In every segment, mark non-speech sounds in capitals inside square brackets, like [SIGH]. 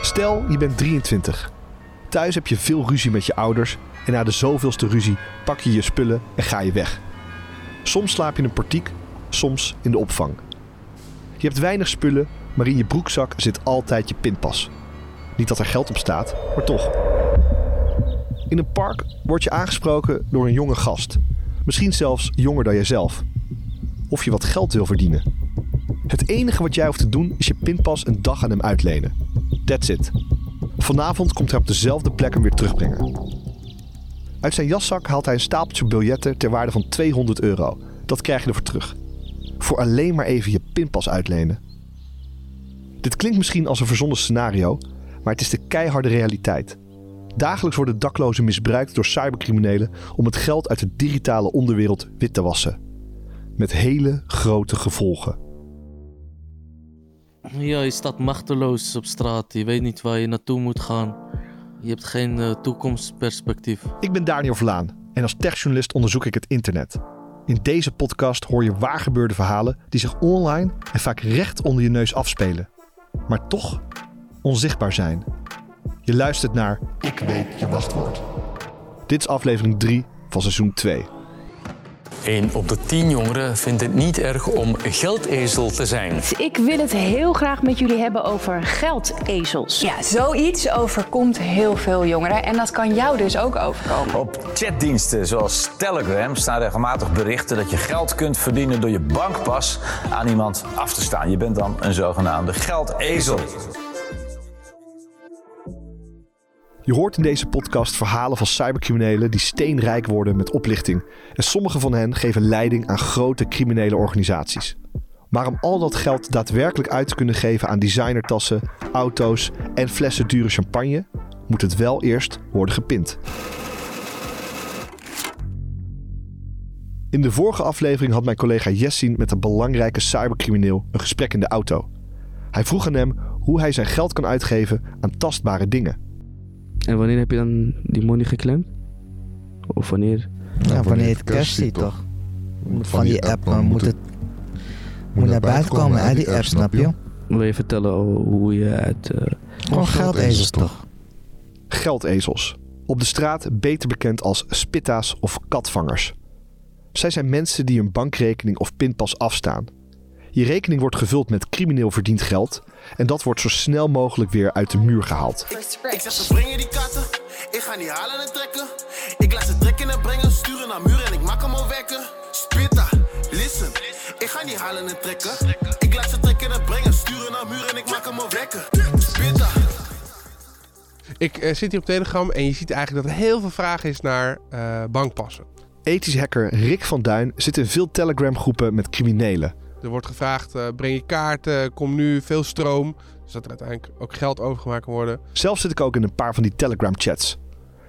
Stel. Je bent 23. Thuis heb je veel ruzie met je ouders en na de zoveelste ruzie pak je je spullen en ga je weg. Soms slaap je in een portiek, soms in de opvang. Je hebt weinig spullen, maar in je broekzak zit altijd je pinpas. Niet dat er geld op staat, maar toch. In een park word je aangesproken door een jonge gast. Misschien zelfs jonger dan jijzelf. Of je wat geld wil verdienen. Het enige wat jij hoeft te doen is je pinpas een dag aan hem uitlenen. That's it. Vanavond komt hij op dezelfde plek hem weer terugbrengen. Uit zijn jaszak haalt hij een stapeltje biljetten ter waarde van 200 euro. Dat krijg je ervoor terug. Voor alleen maar even je pinpas uitlenen. Dit klinkt misschien als een verzonnen scenario, maar het is de keiharde realiteit. Dagelijks worden daklozen misbruikt door cybercriminelen om het geld uit de digitale onderwereld wit te wassen. Met hele grote gevolgen. Ja, je staat machteloos op straat. Je weet niet waar je naartoe moet gaan. Je hebt geen eh, toekomstperspectief. Ik ben Daniel Vlaan en als techjournalist onderzoek ik het internet. In deze podcast hoor je waargebeurde verhalen die zich online en vaak recht onder je neus afspelen. Maar toch onzichtbaar zijn. Je luistert naar Ik weet je wachtwoord. Dit is aflevering 3 van seizoen 2. 1 op de 10 jongeren vindt het niet erg om geldezel te zijn. Ik wil het heel graag met jullie hebben over geldezels. Ja, zoiets overkomt heel veel jongeren en dat kan jou dus ook overkomen. Op chatdiensten zoals Telegram staan regelmatig berichten dat je geld kunt verdienen door je bankpas aan iemand af te staan. Je bent dan een zogenaamde geldezel. Je hoort in deze podcast verhalen van cybercriminelen die steenrijk worden met oplichting. En sommige van hen geven leiding aan grote criminele organisaties. Maar om al dat geld daadwerkelijk uit te kunnen geven aan designertassen, auto's en flessen dure champagne, moet het wel eerst worden gepind. In de vorige aflevering had mijn collega Jessin met een belangrijke cybercrimineel een gesprek in de auto. Hij vroeg aan hem hoe hij zijn geld kan uitgeven aan tastbare dingen. En wanneer heb je dan die money geclaimd? Of wanneer? Ja, wanneer je het cash ziet toch? Van die app, maar moet het moet naar buiten komen uit die app, snap je? Wil je vertellen hoe je het... eh, Gewoon geldezels toch? Geldezels. Op de straat beter bekend als spitta's of katvangers. Zij zijn mensen die een bankrekening of pinpas afstaan. Je rekening wordt gevuld met crimineel verdiend geld en dat wordt zo snel mogelijk weer uit de muur gehaald. Ik zeg ze brengen die katten, ik ga niet halen en trekken. Ik laat ze trekken en brengen, sturen naar muur en ik maak hem al wekken. Spitta, listen, ik ga niet halen en trekken. Ik laat ze trekken en brengen, sturen naar muur en ik maak hem al wekken. Spitta. Ik eh, zit hier op Telegram en je ziet eigenlijk dat er heel veel vraag is naar eh, bankpassen. Ethisch hacker Rick van Duin zit in veel Telegram groepen met criminelen. Er wordt gevraagd, eh, breng je kaarten, kom nu, veel stroom. Dus dat er uiteindelijk ook geld overgemaakt kan worden. Zelf zit ik ook in een paar van die Telegram chats.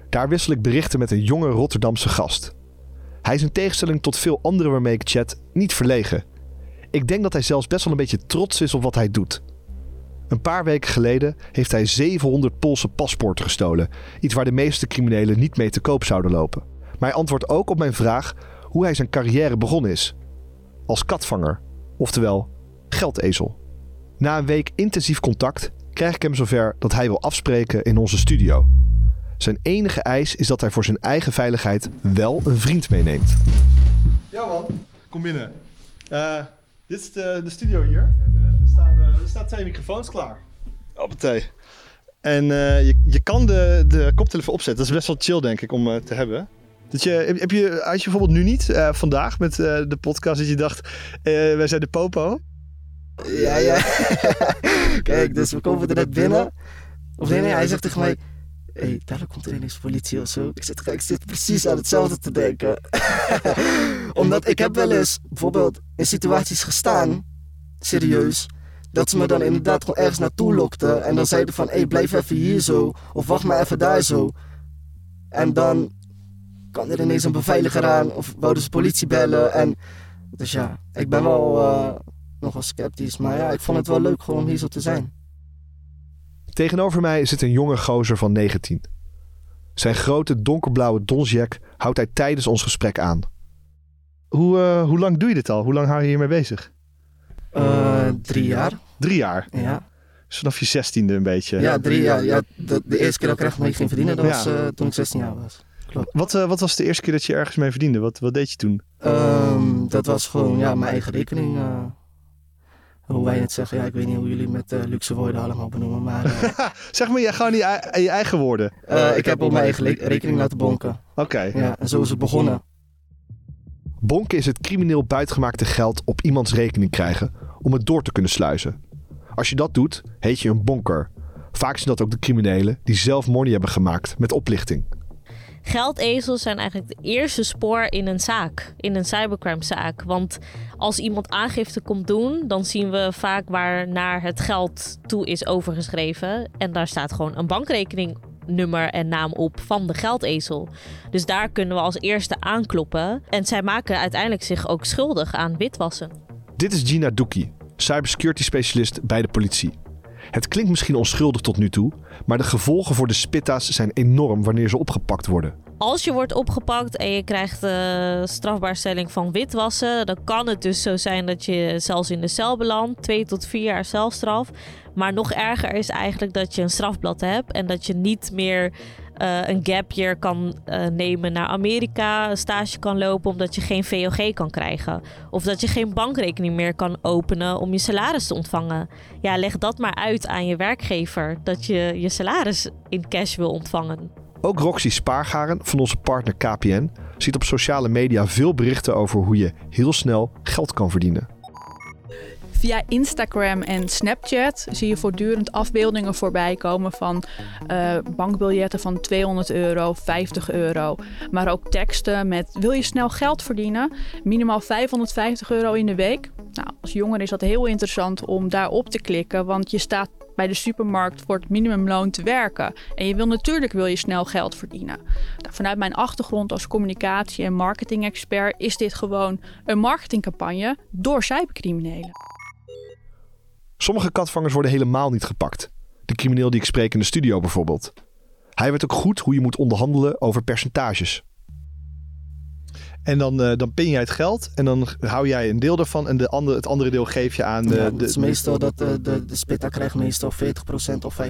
Daar wissel ik berichten met een jonge Rotterdamse gast. Hij is in tegenstelling tot veel anderen waarmee ik chat niet verlegen. Ik denk dat hij zelfs best wel een beetje trots is op wat hij doet. Een paar weken geleden heeft hij 700 Poolse paspoorten gestolen. Iets waar de meeste criminelen niet mee te koop zouden lopen. Maar hij antwoordt ook op mijn vraag hoe hij zijn carrière begonnen is. Als katvanger, oftewel geldezel. Na een week intensief contact krijg ik hem zover dat hij wil afspreken in onze studio. Zijn enige eis is dat hij voor zijn eigen veiligheid wel een vriend meeneemt. Ja man, kom binnen. Eh, dit is de, de studio hier. En, eh, er, staan, eh, er staan twee microfoons klaar. Hoppatee. En eh, je, je kan de, de koptelefoon opzetten. Dat is best wel chill denk ik om te hebben. Dat je, heb, je, had je bijvoorbeeld nu niet, eh, vandaag met eh, de podcast, dat je dacht, eh, wij zijn de popo? Ja, ja. [LAUGHS] Kijk, dus we komen er net binnen. Of nee, nee, hij zegt tegen mij... Hé, hey, daar komt er ineens politie of zo. Ik zit, ik zit precies aan hetzelfde te denken. [LAUGHS] Omdat ik heb wel eens bijvoorbeeld in situaties gestaan, serieus, dat ze me dan inderdaad gewoon ergens naartoe lokten. En dan zeiden van, hé, hey, blijf even hier zo. Of wacht maar even daar zo. En dan kwam er ineens een beveiliger aan. Of wouden ze politie bellen. En dus ja, ik ben wel uh, nogal sceptisch. Maar ja, ik vond het wel leuk gewoon om hier zo te zijn. Tegenover mij zit een jonge gozer van 19. Zijn grote donkerblauwe donsjack houdt hij tijdens ons gesprek aan. Hoe, eh, hoe lang doe je dit al? Hoe lang hou je hiermee bezig? Eh, drie jaar. Drie jaar? Ja. Dus vanaf je zestiende een beetje? Ja, drie jaar. Ja, de, de eerste keer dat ik er echt mee ging verdienen, dat Ja. was eh, toen ik 16 jaar was. Klopt. Wat, eh, wat was de eerste keer dat je ergens mee verdiende? Wat, wat deed je toen? Ehm, dat was gewoon ja, mijn eigen rekening. eh, hoe wij het zeggen. Ja, ik weet niet hoe jullie met eh, luxe woorden allemaal benoemen. Maar eh, [LAUGHS] Zeg maar je, gewoon je, je eigen woorden. eh, ik heb op mijn eigen le- rekening laten bonken. Oké. Ja, en zo is het begonnen. Bonken is het crimineel buitgemaakte geld op iemands rekening krijgen om het door te kunnen sluizen. Als je dat doet, heet je een bonker. Vaak zijn dat ook de criminelen die zelf money hebben gemaakt met oplichting. Geldezels zijn eigenlijk het eerste spoor in een zaak, in een cybercrime-zaak. Want als iemand aangifte komt doen, dan zien we vaak waar naar het geld toe is overgeschreven. En daar staat gewoon een bankrekeningnummer en naam op van de geldezel. Dus daar kunnen we als eerste aankloppen. En zij maken uiteindelijk zich ook schuldig aan witwassen. Dit is Gina Doekie, cybersecurity specialist bij de politie. Het klinkt misschien onschuldig tot nu toe, maar de gevolgen voor de spitta's zijn enorm wanneer ze opgepakt worden. Als je wordt opgepakt en je krijgt de strafbaarstelling van witwassen, dan kan het dus zo zijn dat je zelfs in de cel belandt, twee tot vier jaar celstraf. Maar nog erger is eigenlijk dat je een strafblad hebt en dat je niet meer eh, een gap year kan eh, nemen naar Amerika, een stage kan lopen omdat je geen VOG kan krijgen. Of dat je geen bankrekening meer kan openen om je salaris te ontvangen. Ja, leg dat maar uit aan je werkgever dat je je salaris in cash wil ontvangen. Ook Roxy Spaargaren van onze partner KPN ziet op sociale media veel berichten over hoe je heel snel geld kan verdienen. Via Instagram en Snapchat zie je voortdurend afbeeldingen voorbij komen van eh, bankbiljetten van 200 euro, 50 euro. Maar ook teksten met wil je snel geld verdienen? Minimaal 550 euro in de week. Nou, als jongere is dat heel interessant om daarop te klikken, want je staat bij de supermarkt voor het minimumloon te werken. En je wil natuurlijk wil je snel geld verdienen. Nou, vanuit mijn achtergrond als communicatie- en marketing-expert is dit gewoon een marketingcampagne door cybercriminelen. Sommige katvangers worden helemaal niet gepakt. De crimineel die ik spreek in de studio bijvoorbeeld. Hij weet ook goed hoe je moet onderhandelen over percentages. En dan, eh, dan pin jij het geld en dan hou jij een deel daarvan en de andere, het andere deel geef je aan de... Ja, de, het is meestal dat de, de, de spitta krijgt meestal 40% of 50%.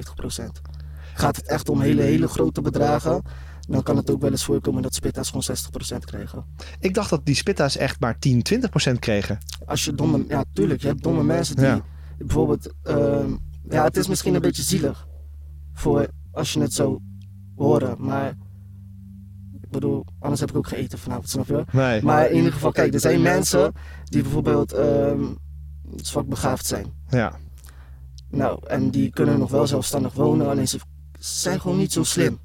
Gaat het echt om hele, hele grote bedragen, dan kan het ook wel eens voorkomen dat spitta's gewoon 60% krijgen. Ik dacht dat die spitta's echt maar 10, 20 procent kregen. Als je domme, ja tuurlijk, je hebt domme mensen die Ja. Bijvoorbeeld, ehm, ja het is misschien een beetje zielig voor als je het zou horen, maar ik bedoel, anders heb ik ook gegeten vanavond, snap je? Nee. Maar in ieder geval, kijk, er zijn mensen die bijvoorbeeld ehm zwakbegaafd zijn. Ja. Nou, en die kunnen nog wel zelfstandig wonen, alleen ze zijn gewoon niet zo slim.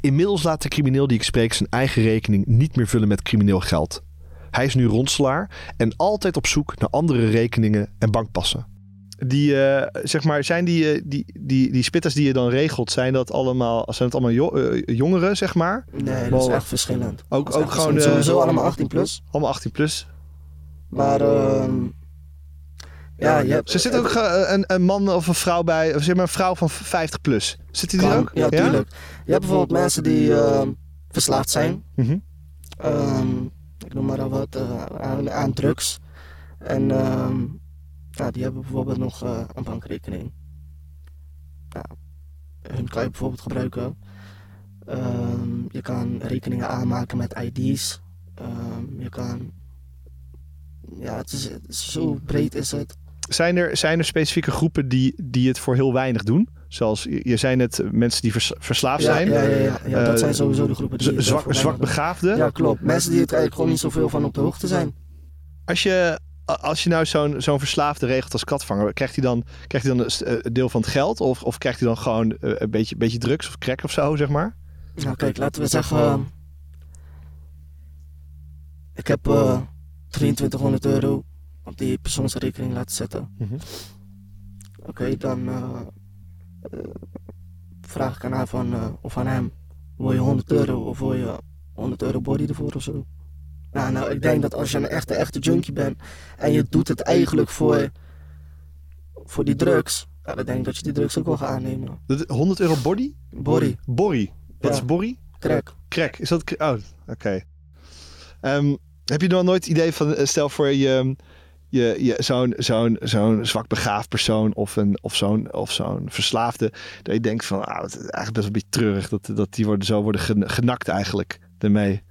Inmiddels laat de crimineel die ik spreek zijn eigen rekening niet meer vullen met crimineel geld. Hij is nu ronselaar en altijd op zoek naar andere rekeningen en bankpassen. Die, eh, zeg maar, zijn die, eh, die, die, die spitters die je dan regelt, zijn dat allemaal, zijn het allemaal jo- eh, jongeren, zeg maar? Nee, dat is echt verschillend. Ook, Dat ook echt gewoon... verschillend. Sowieso allemaal 18 plus. Allemaal 18 plus. Maar ehm ja, je hebt... Ze zit ook een, een man of een vrouw bij, of zeg maar een vrouw van 50 plus. Zit die er ook? Ja, tuurlijk. Je hebt bijvoorbeeld mensen die ehm, verslaafd zijn. Ehm, ik noem maar wat, eh, aan, drugs. En ehm, die hebben bijvoorbeeld nog eh, een bankrekening. Hun kan je bijvoorbeeld gebruiken. Ehm, je kan rekeningen aanmaken met ID's. Ehm, je kan... Ja, het is zo breed is het. Zijn er, zijn er specifieke groepen die, die het voor heel weinig doen? Zoals, je je zei net, eh, mensen die vers- verslaafd Ja, zijn. ja, ja, ja. Ja, dat Eh, zijn sowieso de groepen die zwak, zwak begaafden. Ja, klopt. Mensen die het eigenlijk gewoon niet zoveel van op de hoogte zijn. Als je, als je nou zo'n zo'n verslaafde regelt als katvanger, krijgt hij dan, krijgt hij dan een eh, deel van het geld? Of, of krijgt hij dan gewoon eh, een beetje, beetje drugs of crack of zo, zeg maar? Nou kijk, laten we zeggen... eh, ik heb eh 2300 euro op die persoonsrekening laten zetten. Mhm. Oké, dan eh, eh, vraag ik aan haar van, eh, of aan hem, wil je 100 euro of wil je 100 euro body ervoor of zo? Nou, nou, ik denk dat als je een echte, echte junkie bent en je doet het eigenlijk voor, voor die drugs, ja, dan denk ik dat je die drugs ook wel gaat aannemen. Dat- 100 euro body? Body. Borrie. Wat Ja. is borrie? Crack. Crack. Is dat... Oh, oké. Ehm, Heb je dan nooit het idee van, eh, stel voor je, je, zo'n zo'n zo'n zwak begaafd persoon of, een, of zo'n of zo'n verslaafde, dat je denkt van, ah, het is eigenlijk best wel een beetje treurig dat, dat die worden, zo worden gen- genakt eigenlijk ermee.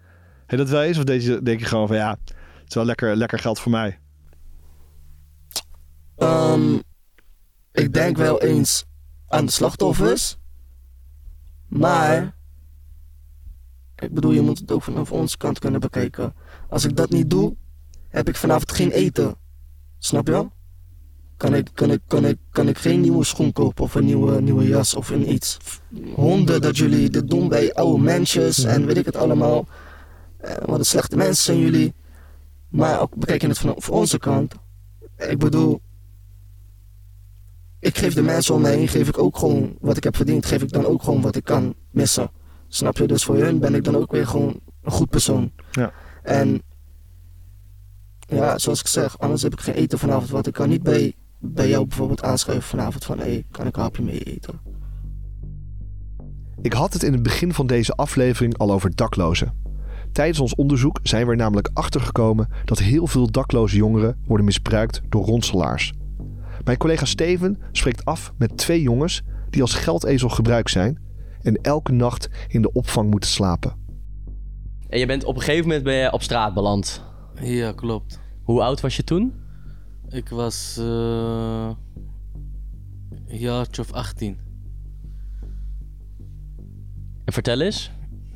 Heb dat wel eens? Of denk je, denk gewoon van, ja, het is wel lekker, lekker geld voor mij? Ehm, ik denk wel eens aan de slachtoffers. Maar. Ik bedoel, je moet het ook vanaf onze kant kunnen bekijken. Als ik dat niet doe, heb ik vanavond geen eten. Snap je? Kan ik, kan ik, kan ik, kan ik geen nieuwe schoen kopen of een nieuwe, nieuwe jas of een iets. Honden dat jullie dit doen bij oude mensjes en weet ik het allemaal. Eh, wat een slechte mensen zijn jullie. Maar ook bekijk je het vanaf onze kant. Ik bedoel, ik geef de mensen om me heen, geef ik ook gewoon wat ik heb verdiend, geef ik dan ook gewoon wat ik kan missen. Snap je? Dus voor hun ben ik dan ook weer gewoon een goed persoon. Ja. En ja, zoals ik zeg, anders heb ik geen eten vanavond. Want ik kan niet bij, bij jou bijvoorbeeld aanschrijven vanavond van hé, hey, kan ik een hapje mee eten? Ik had het in het begin van deze aflevering al over daklozen. Tijdens ons onderzoek zijn we er namelijk achtergekomen dat heel veel dakloze jongeren worden misbruikt door ronselaars. Mijn collega Steven spreekt af met twee jongens die als geldezel gebruikt zijn en elke nacht in de opvang moeten slapen. En je bent op een gegeven moment ben je op straat beland. Ja, klopt. Hoe oud was je toen? Ik was eh een jaartje of 18. En vertel eens.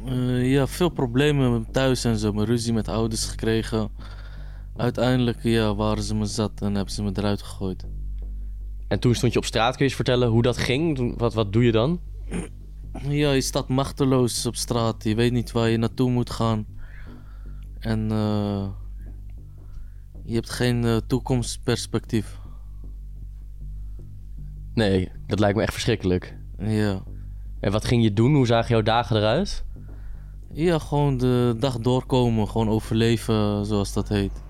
Eh, ja, veel problemen thuis en zo. Mijn ruzie met ouders gekregen. Uiteindelijk ja, waren ze me zat en hebben ze me eruit gegooid. En toen stond je op straat. Kun je eens vertellen hoe dat ging? Wat, wat doe je dan? Ja, je staat machteloos op straat. Je weet niet waar je naartoe moet gaan. En eh, je hebt geen eh, toekomstperspectief. Nee, dat lijkt me echt verschrikkelijk. Ja. En wat ging je doen? Hoe zagen jouw dagen eruit? Ja, gewoon de dag doorkomen. Gewoon overleven, zoals dat heet.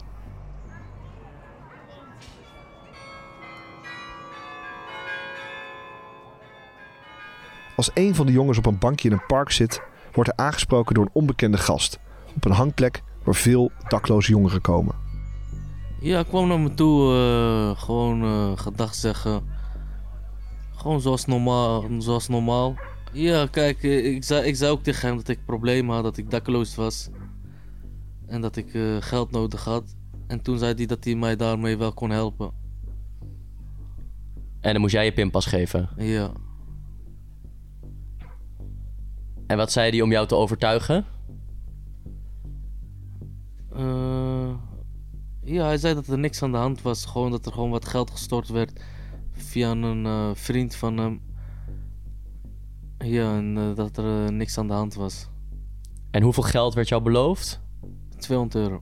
Als een van de jongens op een bankje in een park zit, wordt hij aangesproken door een onbekende gast op een hangplek waar veel dakloze jongeren komen. Ja, ik kwam naar me toe, eh, gewoon eh gedag zeggen. Gewoon zoals normaal, zoals normaal. Ja, kijk, eh, ik zei, ik zei ook tegen hem dat ik problemen had, dat ik dakloos was. En dat ik geld nodig had. En toen zei hij dat hij mij daarmee wel kon helpen. En dan moest jij je pinpas geven. Ja. En wat zei hij om jou te overtuigen? Eh, ja, hij zei dat er niks aan de hand was. Gewoon dat er gewoon wat geld gestort werd via een eh, vriend van hem. Ja, en eh, dat er eh, niks aan de hand was. En hoeveel geld werd jou beloofd? 200 euro.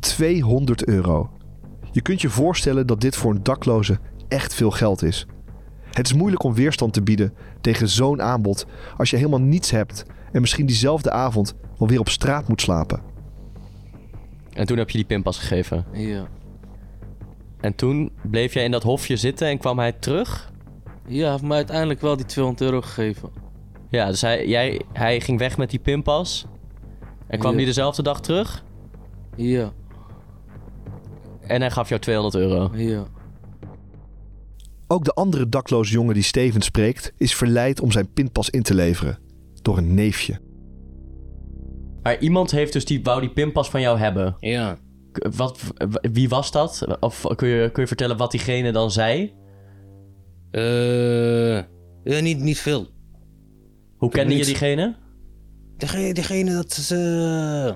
200 euro. Je kunt je voorstellen dat dit voor een dakloze echt veel geld is. Het is moeilijk om weerstand te bieden tegen zo'n aanbod als je helemaal niets hebt en misschien diezelfde avond wel weer op straat moet slapen. En toen heb je die pinpas gegeven. Ja. En toen bleef jij in dat hofje zitten en kwam hij terug? Ja, hij heeft mij uiteindelijk wel die 200 euro gegeven. Ja, dus hij, jij, hij ging weg met die pinpas. En kwam Ja. die dezelfde dag terug? Ja. En hij gaf jou 200 euro. Ja. Ook de andere dakloze jongen die Steven spreekt is verleid om zijn pinpas in te leveren door een neefje. Maar iemand heeft dus die, wou die pinpas van jou hebben. Ja. Wat, wie was dat? Of kun je, kun je vertellen wat diegene dan zei? Eh, ja, niet, niet veel. Hoe kende je diegene? Diegene, diegene dat is... eh,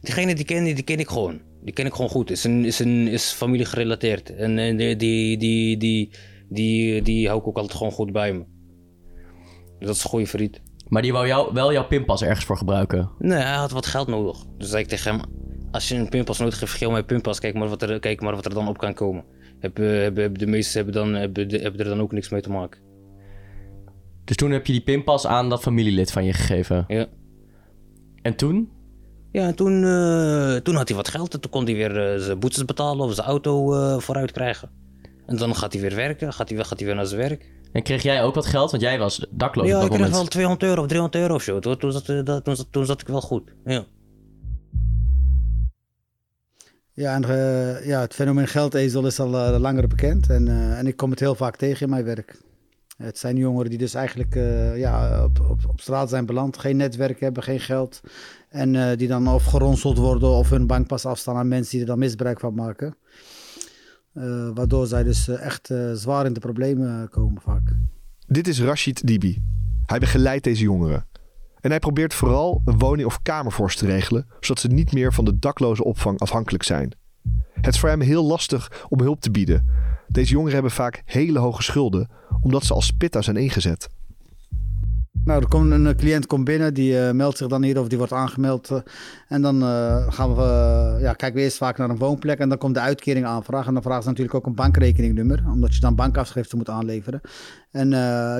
diegene die ken, die ken ik gewoon. Die ken ik gewoon goed. Is, een, is, een, is familie gerelateerd. En, en die, die, die, die, die, die hou ik ook altijd gewoon goed bij me. Dat is een goede vriend. Maar die wou jou, wel jouw pinpas ergens voor gebruiken. Nee, hij had wat geld nodig. Dus zei ik tegen hem, als je een pinpas nodig hebt, geef mij pinpas. Kijk maar wat er, kijk maar wat er dan op kan komen. Heb, eh, hebben, hebben de meesten hebben, dan, hebben, de- hebben er dan ook niks mee te maken. Dus toen heb je die pinpas aan dat familielid van je gegeven. Ja. En toen? Ja, en toen, eh, toen had hij wat geld en toen kon hij weer eh, zijn boetes betalen of zijn auto eh, vooruit krijgen. En dan gaat hij weer werken, gaat hij, weer- gaat hij weer naar zijn werk. En kreeg jij ook wat geld? Want jij was dakloos ja, op ik dat kreeg moment. wel 200 euro of 300 euro of zo. Toen, toen, zat, eh, dat- toen, zat, toen zat ik wel goed. Ja. Ja, en, eh, ja, het fenomeen geldezel is al eh, langer bekend. En, eh, en ik kom het heel vaak tegen in mijn werk. Het zijn jongeren die dus eigenlijk eh, ja, op, op, op straat zijn beland. Geen netwerk hebben, geen geld. En eh, die dan of geronseld worden of hun bankpas afstaan aan mensen die er dan misbruik van maken. Eh, waardoor zij dus eh, echt eh, zwaar in de problemen komen vaak. Dit is Rashid Dibi. Hij begeleidt deze jongeren. En hij probeert vooral een woning of kamer voor ze te regelen, zodat ze niet meer van de dakloze opvang afhankelijk zijn. Het is voor hem heel lastig om hulp te bieden. Deze jongeren hebben vaak hele hoge schulden, omdat ze als spitta zijn ingezet. Nou, een eh, cliënt komt binnen, die eh, meldt zich dan hier of die wordt aangemeld. eh, en dan gaan we, ja, kijken we eerst vaak naar een woonplek en dan komt de uitkering aanvraag. En dan vragen ze natuurlijk ook een bankrekeningnummer, omdat je dan bankafschriften moet aanleveren. En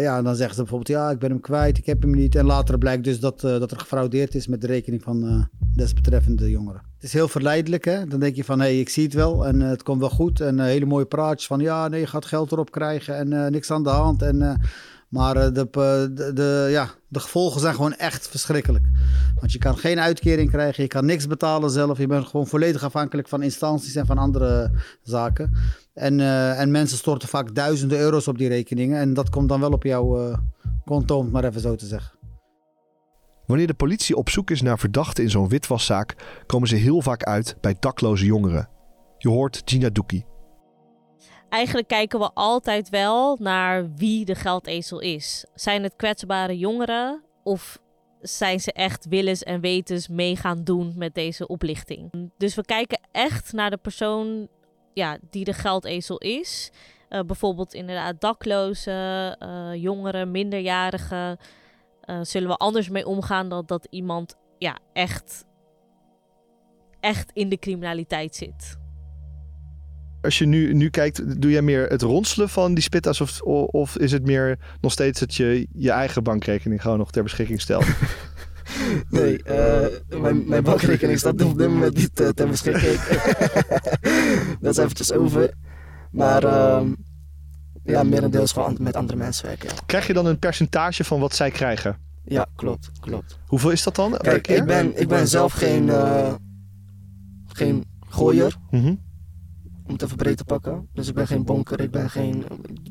ja, dan zeggen ze bijvoorbeeld, ja, ik ben hem kwijt, ik heb hem niet. En later blijkt dus dat, dat er gefraudeerd is met de rekening van desbetreffende jongeren. Het is heel verleidelijk, hè. Dan denk je van, hé, hey, ik zie het wel en het komt wel goed. En hele mooie praatjes van, ja, nee, je gaat geld erop krijgen en niks aan de hand. En... eh, maar eh, de, de, de, ja, de gevolgen zijn gewoon echt verschrikkelijk. Want je kan geen uitkering krijgen, je kan niks betalen zelf. Je bent gewoon volledig afhankelijk van instanties en van andere zaken. En, eh, en mensen storten vaak duizenden euro's op die rekeningen. En dat komt dan wel op jouw eh, konto, om het maar even zo te zeggen. Wanneer de politie op zoek is naar verdachten in zo'n witwaszaak, komen ze heel vaak uit bij dakloze jongeren. Je hoort Gina Doekie. Eigenlijk kijken we altijd wel naar wie de geldezel is. Zijn het kwetsbare jongeren of zijn ze echt willens en wetens mee gaan doen met deze oplichting? Dus we kijken echt naar de persoon ja, die de geldezel is. Eh, bijvoorbeeld inderdaad daklozen, eh, jongeren, minderjarigen. Eh, zullen we anders mee omgaan dan dat iemand ja, echt, echt in de criminaliteit zit? Als je nu, nu kijkt, doe jij meer het ronselen van die spitta's of, of is het meer nog steeds dat je je eigen bankrekening gewoon nog ter beschikking stelt? [LAUGHS] Nee, eh, mijn, mijn bankrekening staat op dit moment niet eh, ter beschikking. [LAUGHS] [LAUGHS] dat is eventjes over. Maar ehm ja, merendeels gewoon met andere mensen werken. Ja, Krijg je dan een percentage van wat zij krijgen? ja klopt, klopt. Hoeveel is dat dan? Kijk, ik ben, ik ben zelf geen, eh, geen gooier. Mhm. Het even breed te pakken. Dus ik ben geen bonker, ik ben geen,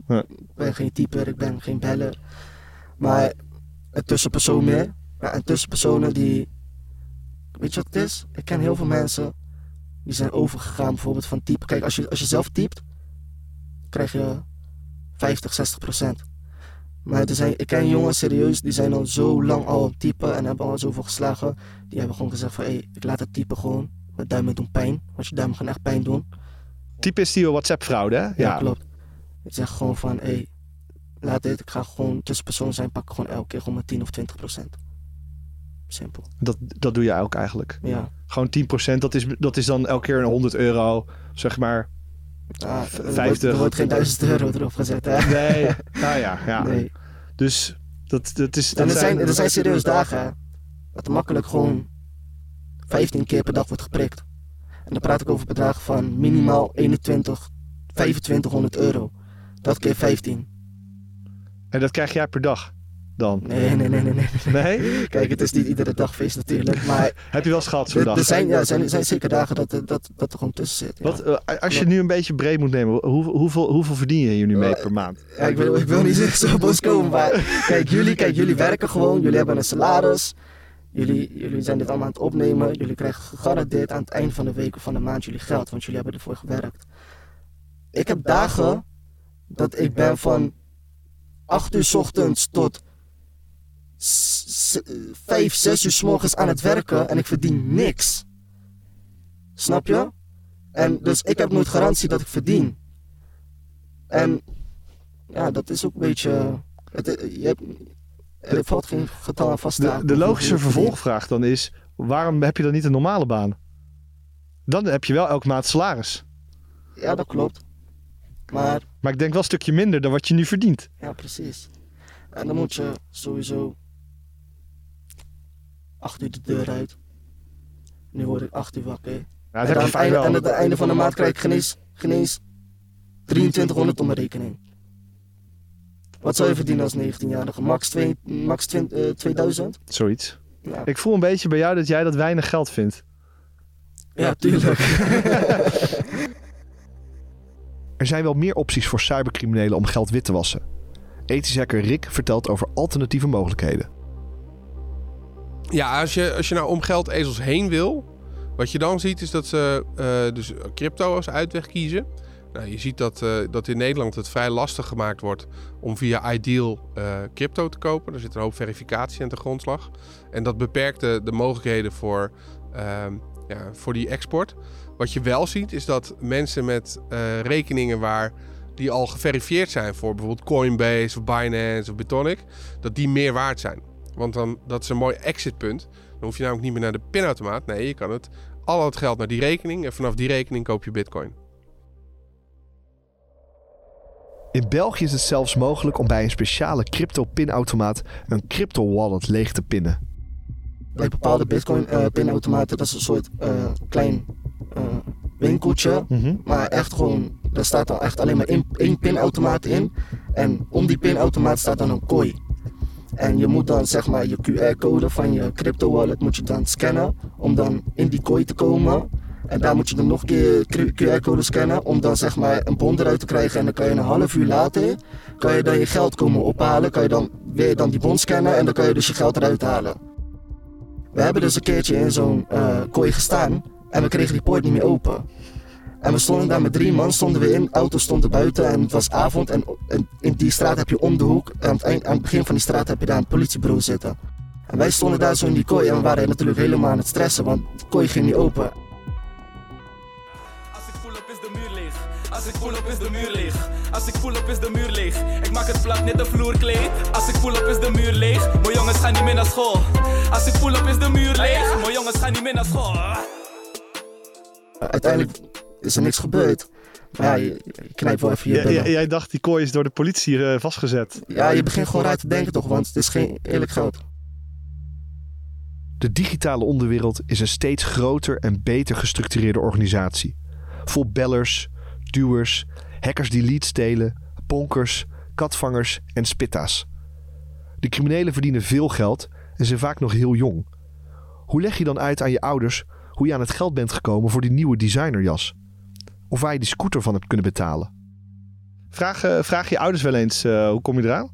Ja. ik ben geen typer, ik ben geen beller. Maar een tussenpersoon meer. Ja, en tussenpersonen die... Weet je wat het is? Ik ken heel veel mensen die zijn overgegaan bijvoorbeeld van typen. Kijk, als je, als je zelf typt, krijg je 50, 60 procent. Maar er zijn, ik ken jongens serieus, die zijn al zo lang al typen en hebben al zoveel geslagen. Die hebben gewoon gezegd van, hé, hey, ik laat het typen gewoon. Mijn duimen doen pijn, want je duimen gaan echt pijn doen. Type is die WhatsApp-fraude, hè? Ja, klopt. Ik zeg gewoon van, hé, hey, laat dit, ik ga gewoon tussenpersoon zijn, pak gewoon elke keer gewoon maar 10 of 20 procent. Simpel. Dat, dat doe je ook eigenlijk. Ja. Gewoon 10%, dat is, dat is dan elke keer een 100 euro, zeg maar. Ah, v- er wordt- 50. Er wordt geen 1000 euro erop gezet, hè? Nee, [LAUGHS] nou ja, ja. Nee. Dus dat, dat is. En er zijn, er zijn serieus dagen, hè, dat makkelijk gewoon 15 keer per dag wordt geprikt. En dan praat ik over bedragen van minimaal 21, 2500 euro. Dat keer 15. En dat krijg jij per dag dan? Nee, nee, nee, nee, nee. Nee? Kijk, het is niet iedere dag feest natuurlijk, [LAUGHS] maar... Heb je wel gehad zo'n dag? er zijn, ja, er zijn, zijn zeker dagen dat, er- dat, dat er gewoon tussen zit. Ja. Wat, eh, als je nu een beetje breed moet nemen, hoe, hoeveel, hoeveel verdien je hier nu mee per maand? Ja, ik, wil, ik wil niet [LAUGHS] zo boos komen, maar kijk jullie, kijk, jullie werken gewoon, jullie hebben een salaris. Jullie, jullie zijn dit allemaal aan het opnemen. Jullie krijgen gegarandeerd aan het eind van de week of van de maand jullie geld, want jullie hebben ervoor gewerkt. Ik heb dagen dat ik ben van 8 uur 's ochtends tot 5, 6 uur 's morgens aan het werken en ik verdien niks. Snap je? En dus ik heb nooit garantie dat ik verdien. En ja, dat is ook een beetje. Het, je hebt, er valt geen getal aan vast te De, haken de logische vervolgvraag dan is: waarom heb je dan niet een normale baan? Dan heb je wel elke maand salaris. Ja, dat klopt. Maar Maar ik denk wel een stukje minder dan wat je nu verdient. ja, precies. En dan moet je sowieso 8 uur de deur uit. Nu word ik 8 uur wakker. dat en, heb je aan het einde, wel. en aan het einde van de maand krijg ik geen eens, geen eens 2300 op mijn rekening. Wat zou je verdienen als 19-jarige? Max, twee, max 20, eh, 2000? Zoiets. Ja. Ik voel een beetje bij jou dat jij dat weinig geld vindt. Ja, tuurlijk. [LAUGHS] Er zijn wel meer opties voor cybercriminelen om geld wit te wassen. Ethisch hacker Rick vertelt over alternatieve mogelijkheden. Ja, als je, als je nou om geldezels heen wil, wat je dan ziet is dat ze eh, dus crypto als uitweg kiezen. Nou, je ziet dat, eh, dat in Nederland het vrij lastig gemaakt wordt om via Ideal eh, crypto te kopen. Er zit een hoop verificatie aan de grondslag. En dat beperkt de, de mogelijkheden voor, ehm, ja, voor die export. Wat je wel ziet is dat mensen met eh, rekeningen waar die al geverifieerd zijn voor bijvoorbeeld Coinbase of Binance of Bitonic, dat die meer waard zijn. Want dan, dat is een mooi exitpunt. Dan hoef je namelijk niet meer naar de pinautomaat. Nee, je kan het al het geld naar die rekening en vanaf die rekening koop je bitcoin. In België is het zelfs mogelijk om bij een speciale crypto-pinautomaat een crypto-wallet leeg te pinnen. Bij bepaalde bitcoin-pinautomaten, dat is een soort eh, klein eh, winkeltje. Maar echt gewoon, daar staat dan echt alleen maar één, één pinautomaat in. En om die pinautomaat staat dan een kooi. En je moet dan zeg maar je QR-code van je crypto wallet moet je dan scannen om dan in die kooi te komen. En daar moet je dan nog een keer QR-code scannen om dan zeg maar een bon eruit te krijgen. En dan kan je een half uur later, kan je dan je geld komen ophalen. Kan je dan weer dan die bon scannen en dan kan je dus je geld eruit halen. We hebben dus een keertje in zo'n eh, kooi gestaan en we kregen die poort niet meer open. En we stonden daar met drie man, stonden we in, auto stond er buiten en het was avond. En, in die straat heb je om de hoek, aan aan het begin van die straat heb je daar een politiebureau zitten. En wij stonden daar zo in die kooi en we waren natuurlijk helemaal aan het stressen, want de kooi ging niet open. Voel op is de muur leeg. Als ik voel op is de muur leeg. Ik maak het plat, net een vloerkleed. Als ik voel op is de muur leeg. Mijn jongens gaan niet meer naar school. Als ik voel op is de muur leeg. Mijn jongens gaan niet meer naar school. Uiteindelijk is er niks gebeurd. Maar ja, je, knijpt wel even je jij dacht die kooi is door de politie eh, vastgezet. Ja, je begint gewoon uit te denken toch, want het is geen eerlijk geld. De digitale onderwereld is een steeds groter en beter gestructureerde organisatie. Vol bellers, duwers, hackers die leads stelen, ponkers, katvangers en spitta's. De criminelen verdienen veel geld en zijn vaak nog heel jong. Hoe leg je dan uit aan je ouders hoe je aan het geld bent gekomen voor die nieuwe designerjas? Of waar je die scooter van hebt kunnen betalen? Vraag, eh, vraag je ouders wel eens, eh, hoe kom je eraan?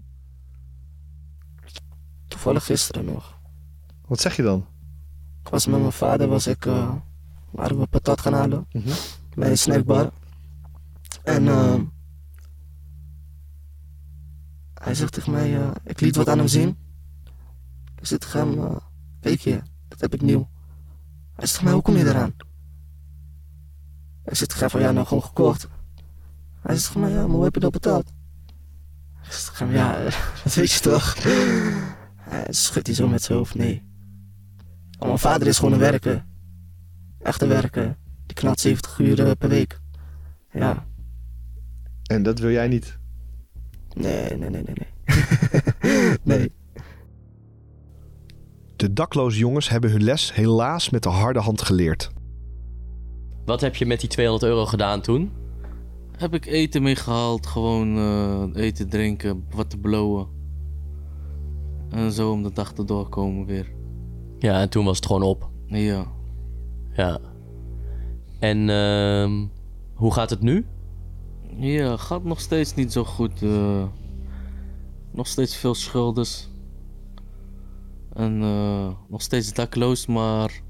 Toevallig gisteren nog. Wat zeg je dan? Ik was met mijn vader, was ik, eh, waren we patat gaan halen. Bij een snackbar. En eh, hij zegt tegen mij, eh, ik liet wat aan hem zien. Ik zit tegen hem, kijk je, dat heb ik nieuw. Hij zegt tegen mij, hoe kom je eraan? Ik zit tegen hem van, ja, nou gewoon gekocht. Hij zegt tegen mij, ja, maar hoe heb je dat betaald? Ik zeg tegen hem, ja, [LAUGHS] dat weet je toch? Hij schudt hij zo met zijn hoofd, nee. Maar mijn vader is gewoon een werker. Echt een werker. Die knalt 70 uur per week. Ja. En dat wil jij niet? Nee, nee, nee, nee, [LAUGHS] nee. nee. De dakloze jongens hebben hun les helaas met de harde hand geleerd. Wat heb je met die 200 euro gedaan toen? Heb ik eten meegehaald, gewoon eh, eten, drinken, wat te blowen. En zo om de dag te doorkomen weer. Ja, en toen was het gewoon op. Ja. Ja. En ehm, hoe gaat het nu? Ja, gaat nog steeds niet zo goed. eh. nog steeds veel schuldes. En eh, nog steeds dakloos, maar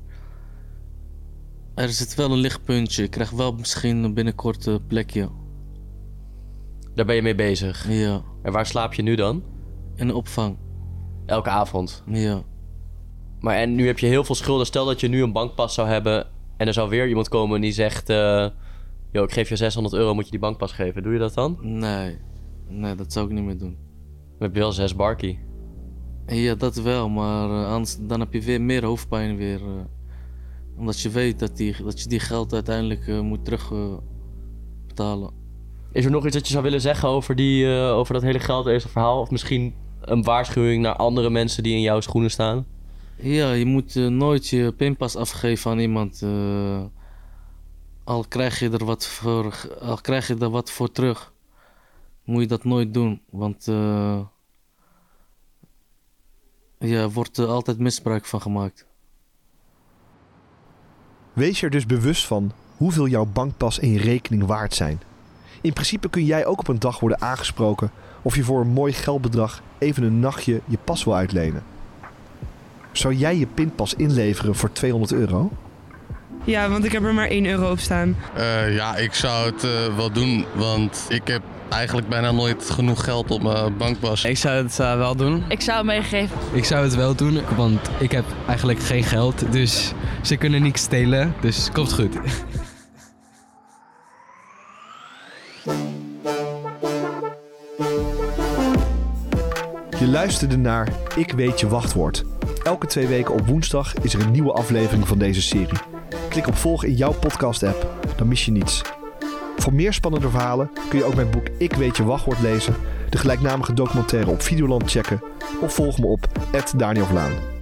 er zit wel een lichtpuntje. Ik krijg wel misschien binnenkort een plekje. Daar ben je mee bezig? Ja. En waar slaap je nu dan? In de opvang. Elke avond? Ja. Maar en nu heb je heel veel schulden. Stel dat je nu een bankpas zou hebben en er zou weer iemand komen die zegt... eh yo, ik geef je 600 euro, moet je die bankpas geven. Doe je dat dan? Nee. Nee, dat zou ik niet meer doen. Dan heb je wel zes barkie. Ja, dat wel, maar eh, anders dan heb je weer meer hoofdpijn weer. eh. omdat je weet dat, die, dat je die geld uiteindelijk eh, moet terugbetalen. betalen. Is er nog iets dat je zou willen zeggen over, die, over dat hele geld verhaal? Of misschien een waarschuwing naar andere mensen die in jouw schoenen staan? Ja, je moet nooit je pinpas afgeven aan iemand. Eh, al krijg je er wat voor, al krijg je er wat voor terug, moet je dat nooit doen. Want eh ja, er wordt er altijd misbruik van gemaakt. Wees er dus bewust van hoeveel jouw bankpas en je rekening waard zijn. In principe kun jij ook op een dag worden aangesproken of je voor een mooi geldbedrag even een nachtje je pas wil uitlenen. Zou jij je pinpas inleveren voor 200 euro? Ja, want ik heb er maar 1 euro op staan. Eh, ja, ik zou het eh, wel doen, want ik heb eigenlijk bijna nooit genoeg geld op mijn bankpas. Ik zou het eh, wel doen. Ik zou het meegeven. Ik zou het wel doen, want ik heb eigenlijk geen geld. Dus ze kunnen niks stelen, dus komt goed. Je luisterde naar Ik weet je wachtwoord. Elke twee weken op woensdag is er een nieuwe aflevering van deze serie. Klik op volg in jouw podcast-app, dan mis je niets. Voor meer spannende verhalen kun je ook mijn boek Ik weet je wachtwoord lezen, de gelijknamige documentaire op Videoland checken of volg me op Daniel Vlaan.